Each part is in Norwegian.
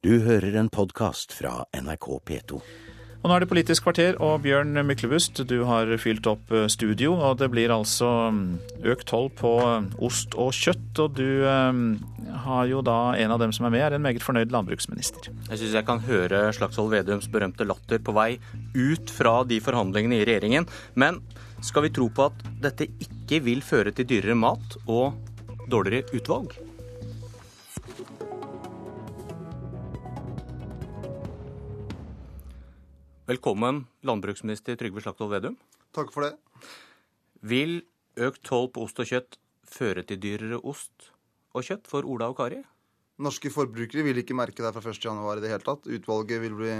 Du hører en podkast fra NRK P2. Og nå er det Politisk kvarter, og Bjørn Myklebust, du har fylt opp eh, studio. Og det blir altså mm, økt toll på eh, ost og kjøtt. Og du eh, har jo da en av dem som er med, er en meget fornøyd landbruksminister. Jeg syns jeg kan høre Slagsvold Vedums berømte latter på vei ut fra de forhandlingene i regjeringen. Men skal vi tro på at dette ikke vil føre til dyrere mat og dårligere utvalg? Velkommen, landbruksminister Trygve Slagsvold Vedum. Takk for det. Vil økt toll på ost og kjøtt føre til dyrere ost og kjøtt for Ola og Kari? Norske forbrukere vil ikke merke det fra 1.1 i det hele tatt. Utvalget vil bli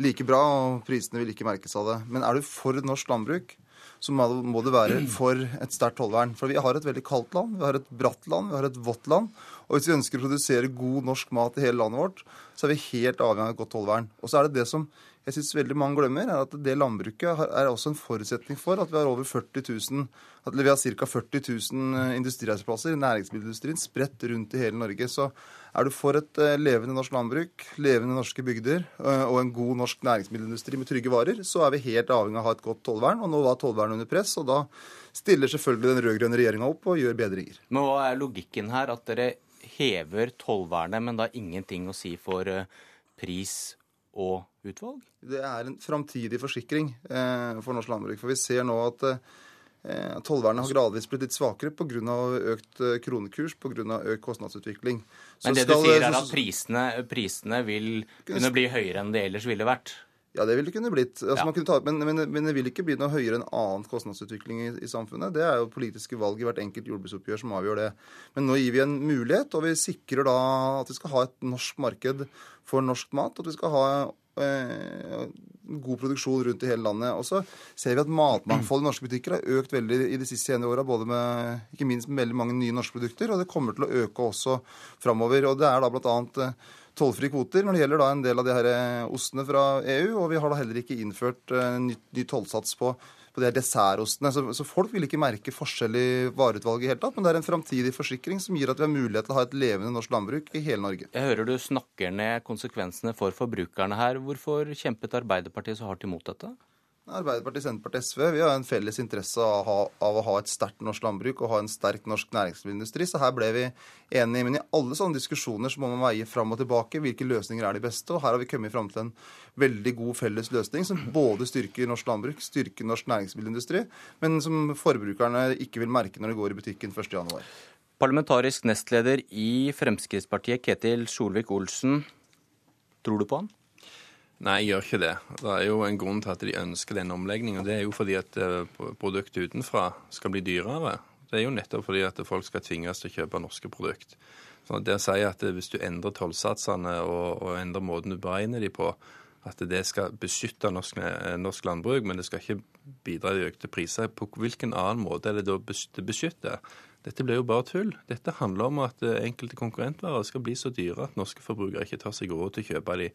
like bra, og prisene vil ikke merkes av det. Men er du for norsk landbruk, så må du være for et sterkt tollvern. For vi har et veldig kaldt land, vi har et bratt land, vi har et vått land. Og hvis vi ønsker å produsere god norsk mat i hele landet vårt, så er vi helt avhengig av et godt tollvern. Og så er det det som jeg syns veldig mange glemmer, er at det landbruket er også en forutsetning for at vi har over 40 000, at vi har ca. 40 000 industriarbeidsplasser i næringsmiddelindustrien spredt rundt i hele Norge. Så er du for et eh, levende norsk landbruk, levende norske bygder eh, og en god norsk næringsmiddelindustri med trygge varer, så er vi helt avhengig av å ha et godt tollvern. Og nå var tollvernet under press, og da stiller selvfølgelig den rød-grønne regjeringa opp og gjør bedringer. Men hva er logikken her? At dere hever tollvernet, men da ingenting å si for eh, pris og utvalg? Det er en framtidig forsikring eh, for norsk landbruk. For vi ser nå at eh, tollvernet har gradvis blitt litt svakere pga. økt kronekurs, pga. økt kostnadsutvikling. Så Men det skal, du sier er at prisene, prisene vil kunne bli høyere enn det ellers ville vært? Ja, det ville det kunne blitt. Altså, ja. kunne ta, men, men, men, det vil ikke bli noe høyere enn annen kostnadsutvikling i, i, samfunnet. Det er jo politiske valg i hvert enkelt jordbruksoppgjør som avgjør det. Men nå gir vi en mulighet, og vi sikrer da at vi skal ha et norsk marked for norsk mat. At vi skal ha eh, god produksjon rundt i hele landet. Og så ser vi at matmangfoldet i norske butikker har økt veldig i de siste åra, både med ikke minst med veldig mange nye norske produkter, og det kommer til å øke også framover. Og det er da blant annet eh, tollfrie kvoter når det gjelder da en del av de her eh, ostene fra EU. Og vi har da heller ikke innført uh, ny, ny tollsats på, på de her dessertostene. Så, så, folk vil ikke merke forskjell i vareutvalget i hele tatt. Men det er en framtidig forsikring som gir at vi har mulighet til å ha et levende norsk landbruk i hele Norge. Jeg hører du snakker ned konsekvensene for forbrukerne her. Hvorfor kjempet Arbeiderpartiet så hardt imot dette? Arbeiderpartiet, Senterpartiet, SV vi har en felles interesse av å ha, av å ha et sterkt norsk landbruk og ha en sterk norsk næringsmiddelindustri. Så her ble vi enige. Men i alle sånne diskusjoner så må man veie fram og tilbake hvilke løsninger er de beste. Og her har vi kommet fram til en veldig god felles løsning som både styrker norsk landbruk, styrker norsk næringsmiddelindustri, men som forbrukerne ikke vil merke når de går i butikken 1.1. Parlamentarisk nestleder i Fremskrittspartiet, Ketil Solvik-Olsen. Tror du på han? Nei, jeg gjør ikke det. Det er jo en grunn til at de ønsker den omleggingen. Det er jo fordi at eh, produktet utenfra skal bli dyrere. Det er jo nettopp fordi at folk skal tvinges til å kjøpe norske produkt. Så det å si at hvis du endrer tollsatsene og, og endrer måten du beregner de på, at det skal beskytte norsk, norsk, landbruk, men det skal ikke bidra til økte priser. På hvilken annen måte er det da det beskytter? Dette blir jo bare tull. Dette handler om at eh, enkelte konkurrentvarer skal bli så dyre at norske forbrukere ikke tar seg råd til å kjøpe de.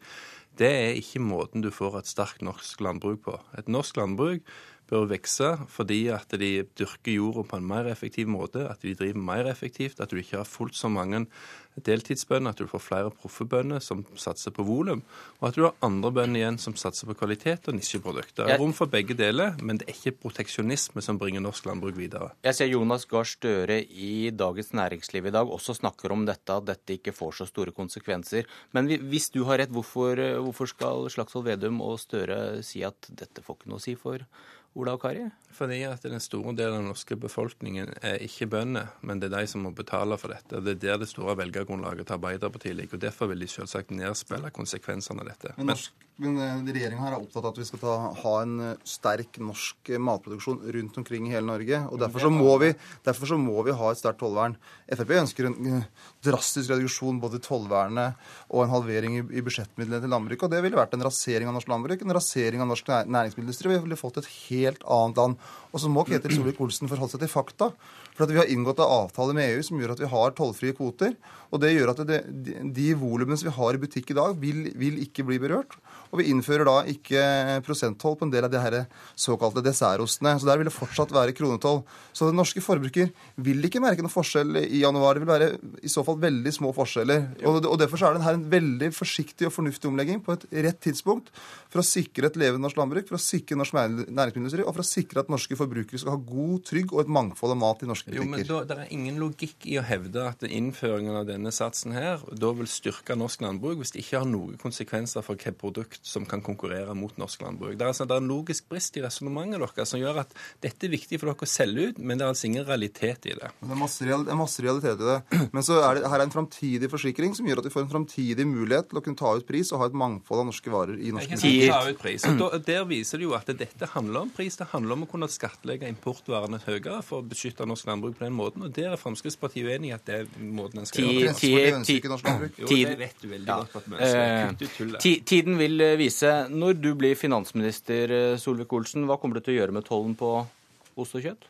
Det er ikke måten du får et sterkt norsk landbruk på. Et norsk landbruk bør vokse fordi at de dyrker jorda på en mer effektiv måte, at de driver mer effektivt, at du ikke har fullt så mange deltidsbønder, at du får flere proffe som satser på volum, og at du har andre bønder igjen som satser på kvalitet og nisjeprodukter. Det er rom for begge deler, men det er ikke proteksjonisme som bringer norsk landbruk videre. Jeg ser Jonas Gahr Støre i Dagens Næringsliv i dag også snakker om dette, at dette ikke får så store konsekvenser. Men hvis du har rett, hvorfor, hvorfor skal Slagsvold Vedum og Støre si at dette får ikke noe å si for Ola og Kari? Fordi at den store delen av den norske befolkningen er ikke bønder, men det er de som må betale for dette. Det er der det store velgergrunnlaget til Arbeiderpartiet ligger. og Derfor vil de selvsagt nedspille konsekvensene av dette. Men, norsk, men eh, regjeringa er opptatt av at vi skal ta, ha en eh, sterk norsk eh, matproduksjon rundt omkring i hele Norge. og Derfor så må vi, så må vi ha et sterkt tollvern. Frp ønsker en drastisk reduksjon både i tollvernet og en halvering i, i budsjettmidlene til landbruket. og Det ville vært en rasering av norsk landbruk, en rasering av norsk næringsmiddelindustri. Vi ville fått et helt annet land. Og så må Ketil Solvik-Olsen forholde seg til fakta. For at vi har inngått en avtale med EU som gjør at vi har tollfrie kvoter. Og det gjør at det, de volumene som vi har i butikk i dag, vil, vil ikke bli berørt. Og vi innfører da ikke prosenttoll på en del av de her såkalte dessertostene. Så der vil det fortsatt være kronetoll. Så den norske forbruker vil ikke merke noen forskjell i januar. Det vil være i så fall veldig små forskjeller. Og, og Derfor så er det her en veldig forsiktig og fornuftig omlegging på et rett tidspunkt for å sikre et levende norsk landbruk, for å sikre norsk næringsmiddelindustri og for å sikre at norske forbrukere skal ha god, trygg og et mangfold av mat i norske butikker. Jo, men da, Det er ingen logikk i å hevde at innføringen av denne satsen her da vil styrke norsk landbruk hvis det ikke har noen konsekvenser for hvilket produkt som kan konkurrere mot norsk landbruk. Det er, altså, det er en logisk brist i resonnementet deres som gjør at dette er viktig for dere å selge ut, men det er altså ingen realitet i det. Det er masse, real, er masse realitet i det. Men så er det her er en framtidig forsikring som gjør at vi får en framtidig mulighet til å kunne ta ut pris og ha et mangfold av norske varer i norsk ut pris. Der viser det jo at dette handler om pris. Det handler om å kunne skattlegge importvarene høyere for å beskytte norsk landbruk på den måten. Og der er Fremskrittspartiet uenig i at det er måten en skal gjøre det på. det vet du veldig godt at vi ønsker. Tiden vil vise. Når du blir finansminister, eh, Solvik-Olsen, hva kommer du til å gjøre med tollen på ost og kjøtt?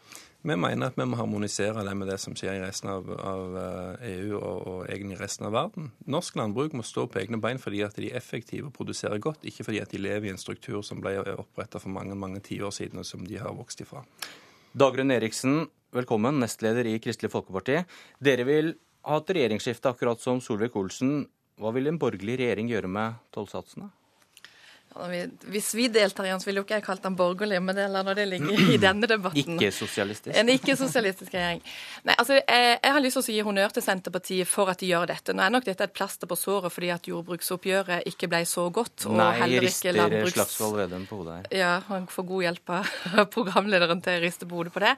Vi mener at vi må harmonisere det med det som skjer i resten av, av EU eh, e og, og, egentlig resten av verden. Norsk landbruk må stå på egne bein fordi at de er effektive og produserer godt, ikke fordi at de lever i en struktur som ble oppretta for mange mange tiår siden, og som de har vokst ifra. Dagrun Eriksen, velkommen, nestleder i Kristelig Folkeparti. Dere vil ha et regjeringsskifte akkurat som Solvik-Olsen. Hva vil en borgerlig regjering gjøre med tollsatsene? Hvis vi deltar i den, så ville jo ikke jeg kalt den borgerlig, men det lar det ligge i denne debatten. Ikke-sosialistisk? En ikke-sosialistisk regjering. Nei, altså, jeg, jeg, har lyst til å gi honnør til Senterpartiet for at de gjør dette. Nå er nok dette et plaster på såret fordi at jordbruksoppgjøret ikke ble så godt. Og Nei, heller ikke landbruks... Slagsvold Vedum på hodet her. Ja, han får god hjelp av programlederen til å Riste på hodet på det.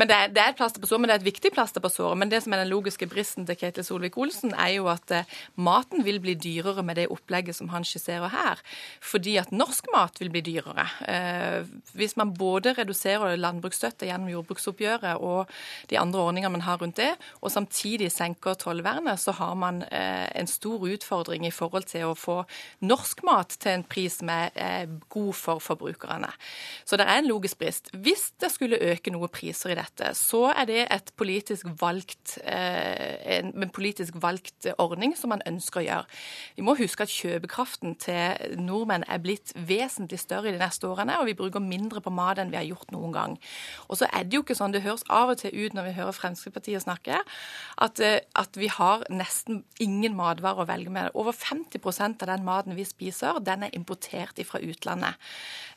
Men det, det, er et plaster på såret, men det er et viktig plaster på såret. Men det som er den logiske bristen til Ketil Solvik-Olsen, er jo at uh, maten vil bli dyrere med det opplegget som han skisserer her. Fordi fordi at norsk mat vil bli dyrere. Eh, hvis man både reduserer landbruksstøtte gjennom jordbruksoppgjøret og de andre ordningene man har rundt det, og samtidig senker tollvernet, så har man eh, en stor utfordring i forhold til å få norsk mat til en pris som er eh, god for forbrukerne. Så det er en logisk brist. Hvis det skulle øke noe priser i dette, så er det et politisk valgt, en, politisk valgt ordning som man ønsker å gjøre. Vi må huske at kjøpekraften til nordmenn er er blitt vesentlig større de neste årene, og vi bruker mindre på mat enn vi har gjort noen gang. Og så er det jo ikke sånn, det høres av og til ut når vi hører Fremskrittspartiet snakke, at, eh, at vi har nesten ingen matvarer å velge med. Over 50% av den maten vi spiser, den er importert fra utlandet.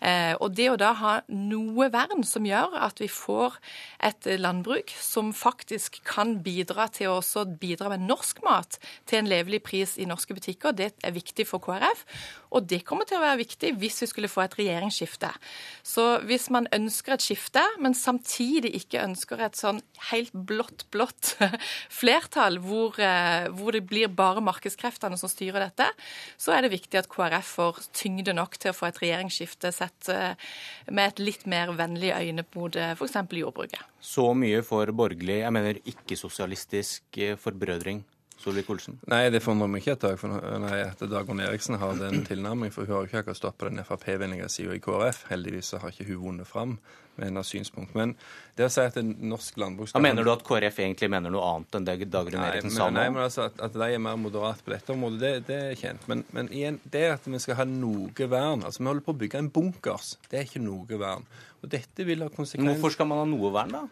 Eh, og det å da ha noe vern som gjør at vi får et landbruk som faktisk kan bidra til å bidra med norsk mat til en levelig pris i norske butikker, det er viktig for KrF. Og det kommer til å være viktig hvis vi skulle få et regjeringsskifte. Så hvis man ønsker et skifte, men samtidig ikke ønsker et sånn helt blått, blått flertall, hvor, eh, hvor det blir bare markedskreftene som styrer dette, så er det viktig at KrF får tyngde nok til å få et regjeringsskifte sett eh, med et litt mer vennlig øyne mot eh, f.eks. jordbruket. Så mye for borgerlig, jeg mener ikke-sosialistisk forbrødring? Solvik-Olsen? Nei, det forundrer meg ikke at, Dag, nei, at Dagrun Eriksen har den tilnærmingen, for hun har jo ikke akkurat stått på den Frp-vennlige sida i KrF. Heldigvis så har ikke hun vunnet fram med hennes synspunkt. Men det å si at en norsk landbruk. Mener du at KrF egentlig mener noe annet enn det Dagrun Eriksen sa nå? Nei, men altså at, at, de er mer moderate på dette området, det, det er kjent. Men, men, igjen, det at vi skal ha noe vern Altså, vi holder på å bygge en bunkers. Det er ikke noe vern. Og dette vil ha konsekvenser Hvorfor skal man ha noe vern, da?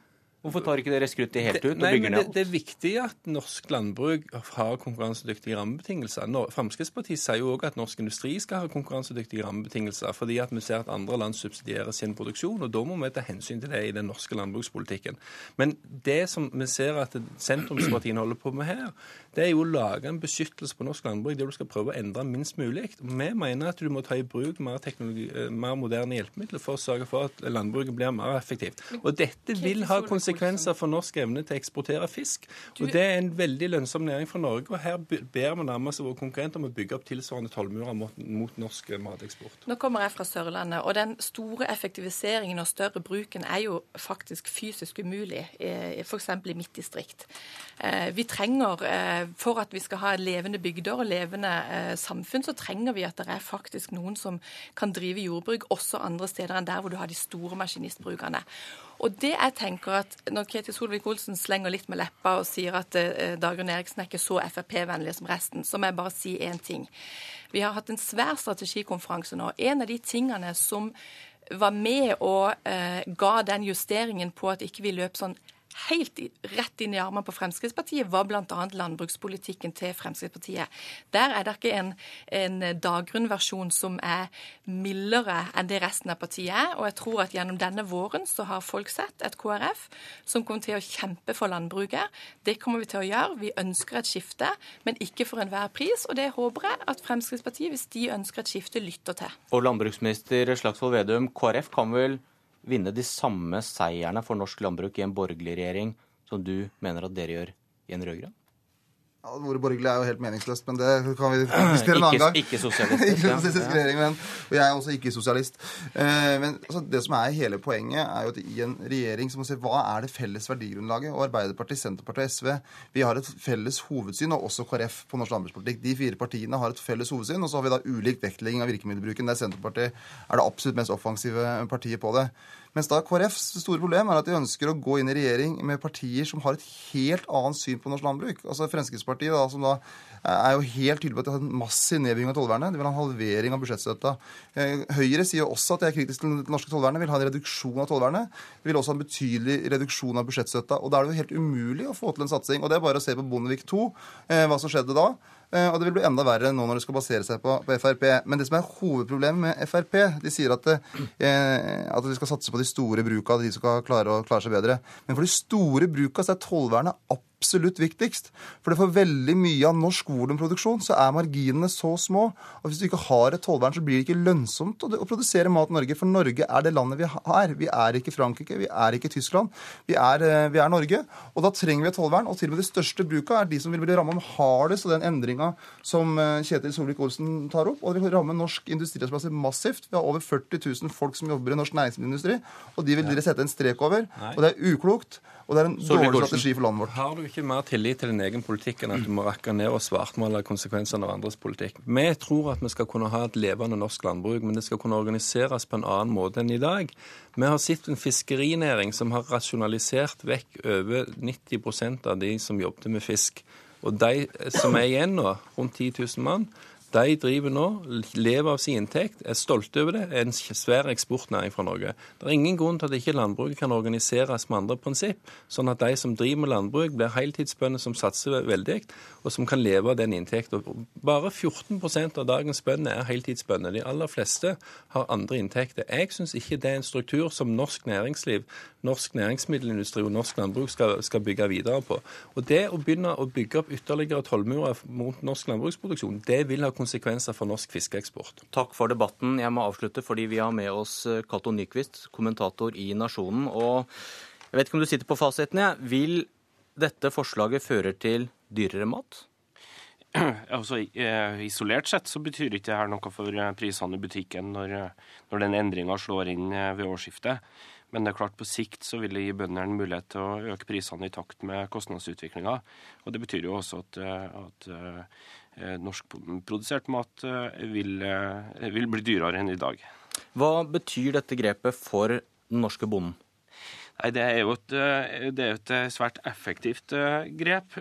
Hvorfor tar ikke dere skruttet helt ut og Nei, bygger ned alt? Det, det, er viktig at norsk landbruk har konkurransedyktige rammebetingelser. Fremskrittspartiet sier jo òg at norsk industri skal ha konkurransedyktige rammebetingelser, fordi at vi ser at andre land subsidierer sin produksjon, og da må vi ta hensyn til det i den norske landbrukspolitikken. Men det som vi ser at sentrumspartiene holder på med her, det er jo å lage en beskyttelse på norsk landbruk der du skal prøve å endre minst mulig. Vi mener at du må ta i bruk mer, eh, mer moderne hjelpemidler for å sørge for at landbruket blir mer effektivt. Og dette vil ha konsekvenser konsekvenser for norsk evne til å eksportere fisk. Og Det er en veldig lønnsom næring for Norge. og Her ber vi nærmest våre konkurrenter om å bygge opp tilsvarende tollmurer mot, mot norsk mateksport. Nå kommer jeg fra Sørlandet, og den store effektiviseringen og større bruken er jo faktisk fysisk umulig, f.eks. i mitt distrikt. Eh, vi trenger, eh, For at vi skal ha levende bygder og levende eh, samfunn, så trenger vi at det er faktisk noen som kan drive jordbruk også andre steder enn der hvor du har de store maskinistbrukene. Og det jeg tenker at Når Ketil Solvik-Olsen slenger litt med leppa og sier at eh, Dagrun Eriksen er ikke så Frp-vennlig som resten, så må jeg bare si én ting. Vi har hatt en svær strategikonferanse nå. En av de tingene som var med og eh, ga den justeringen på at ikke vi løp sånn helt rett inn i armene på Fremskrittspartiet, var bl.a. landbrukspolitikken til Fremskrittspartiet. Der er det ikke en, en Dagrun-versjon som er mildere enn det resten av partiet er. Og jeg tror at gjennom denne våren så har folk sett et KrF som kommer til å kjempe for landbruket. Det kommer vi til å gjøre. Vi ønsker et skifte, men ikke for enhver pris. Og det håper jeg at Fremskrittspartiet, hvis de ønsker et skifte, lytter til. Og landbruksminister Slagsvold Vedum, KrF kan vel vinne de samme seierne for norsk landbruk i en borgerlig regjering som du mener at dere gjør i en rød-grønn? Ordet borgerlig er jo helt meningsløst, men det kan vi diskutere en annen gang. Ikke sosialist. ikke sosialistisk regjering, men, og jeg er også ikke sosialist. Eh, men altså, det som er hele poenget, er jo at i en regjering så må se hva er det felles verdigrunnlaget. Og Arbeiderpartiet, Senterpartiet og SV vi har et felles hovedsyn, og også KrF på norsk landbrukspolitikk. De fire partiene har et felles hovedsyn, og så har vi da ulik vektlegging av virkemiddelbruken, der Senterpartiet er det absolutt mest offensive partiet på det. Mens da KrFs store problem er at de ønsker å gå inn i regjering med partier som har et helt annet syn på norsk landbruk. Altså Fremskrittspartiet, da, som da er jo helt tydelig på at de har en massiv nedbygging av tollvernet. De vil ha en halvering av budsjettstøtta. Eh, Høyre sier også at de er kritiske til det norske tollvernet, vil ha en reduksjon av tollvernet. De vil også ha en betydelig reduksjon av budsjettstøtta. Og da er det jo helt umulig å få til en satsing. Og det er bare å se på Bondevik II, eh, hva som skjedde da. Eh, og det vil bli enda verre nå når det skal basere seg på, på Frp. Men det som er hovedproblemet med Frp De sier at, det, at de skal satse på de store bruka, de som skal klare å klare seg bedre. Men for de store bruka så er tollvernet absolutt viktigst. For det for veldig mye av norsk volumproduksjon så er marginene så små. Og hvis du ikke har et tollvern, så blir det ikke lønnsomt å, å produsere mat i Norge. For Norge er det landet vi er. Vi er ikke Frankrike, vi er ikke Tyskland. Vi er, eh, vi er Norge. Og da trenger vi et tollvern. Og til og med de største bruka er de som vil bli rammet hardest av den endringa som eh, Kjetil Solvik-Olsen tar opp. Og det vil ramme norsk industriarbeidsplasser massivt. Vi har over 40 000 folk som jobber i norsk næringsmiddelindustri, og de vil dere sette en strek over. Og det er uklokt. Og det er en dårlig strategi for landet vårt. Har du ikke mer tillit til din egen politikk enn at du må rakke ned og svartmale konsekvensene av andres politikk? Vi tror at vi skal kunne ha et levende norsk landbruk, men det skal kunne organiseres på en annen måte enn i dag. Vi har sett en fiskerinæring som har rasjonalisert vekk over 90% av de som jobbet med fisk. Og de som er igjen nå, rundt 10 000 mann, de driver nå, lever av sin inntekt, er stolte over det, er en svær eksportnæring fra Norge. Det er ingen grunn til at ikke landbruket kan organiseres med andre prinsipp, sånn at de som driver med landbruk, blir heltidsbønder som satser veldig, og som kan leve av den inntekten. Bare 14% av dagens bønder er heltidsbønder. De aller fleste har andre inntekter. Jeg syns ikke det er en struktur som norsk næringsliv, norsk næringsmiddelindustri og norsk landbruk skal, skal bygge videre på. Og det å begynne å bygge opp ytterligere tollmurer mot norsk landbruksproduksjon, det vil ha konsekvenser for norsk fiskeeksport. Takk for debatten. Jeg må avslutte fordi vi har med oss Cato Nyquist, kommentator i Nasjonen. Og jeg vet ikke om du sitter på fasiten. Ja. Vil dette forslaget føre til dyrere mat? Altså, Isolert sett så betyr ikke det her noe for prisene i butikken når, når den endringa slår inn ved årsskiftet. Men det er klart på sikt så vil det gi bøndene mulighet til å øke prisene i takt med kostnadsutviklinga. Og det betyr jo også at, at Eh, norskprodusert mat eh, vil, eh, vil bli dyrere enn i dag. Hva betyr dette grepet for den norske bonden? Nei, det er jo et, det er et, svært effektivt grep.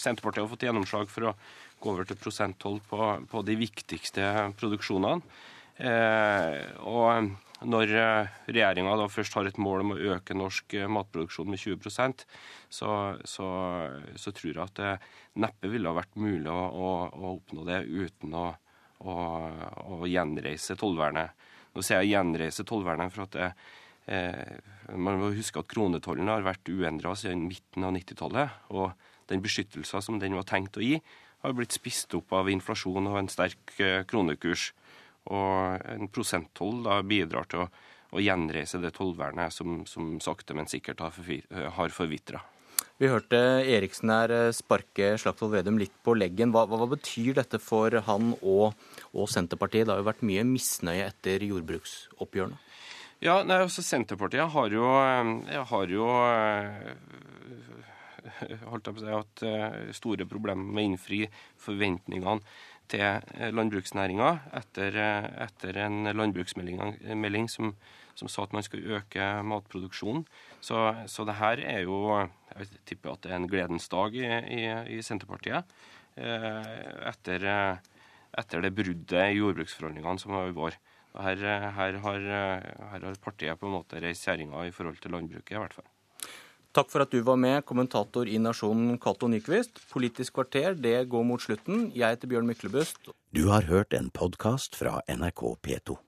Senterpartiet har fått gjennomslag for å gå over til prosenttoll på, på de viktigste produksjonene. Og når regjeringa først har et mål om å øke norsk matproduksjon med 20 så, så, så tror jeg at det neppe ville ha vært mulig å, å, å oppnå det uten å, å gjenreise tollvernet. Nå sier jeg gjenreise tollvernet for at det, eh, man må huske at kronetollen har vært uendra siden midten av 90-tallet. Og den beskyttelsen som den var tenkt å gi, har blitt spist opp av inflasjon og en sterk eh, kronekurs. Og en prosenttoll da bidrar til å, å gjenreise det tollvernet som, som sakte, men sikkert har forvitra. Vi hørte Eriksen her eh, sparke Slagsvold Vedum litt på leggen. Hva, hva, betyr dette for han og, og, Senterpartiet? Det har jo vært mye misnøye etter jordbruksoppgjørene. Ja, nei, altså Senterpartiet har jo, eh, har jo eh, holdt jeg på å si, hatt store problemer med å innfri forventningene til landbruksnæringa etter, etter, en landbruksmelding som, som, sa at man skulle øke matproduksjonen. Så, så det her er jo Jeg tipper at det er en gledens dag i, i, i Senterpartiet. Etter, etter, det bruddet i jordbruksforhandlingene som var i vår. Her, her, har, her, har, partiet på en måte reist kjerringa i forhold til landbruket, i hvert fall. Takk for at du var med, kommentator i Nasjonen Cato Nyquist. Politisk kvarter det går mot slutten. Jeg heter Bjørn Myklebust. Du har hørt en podkast fra NRK P2.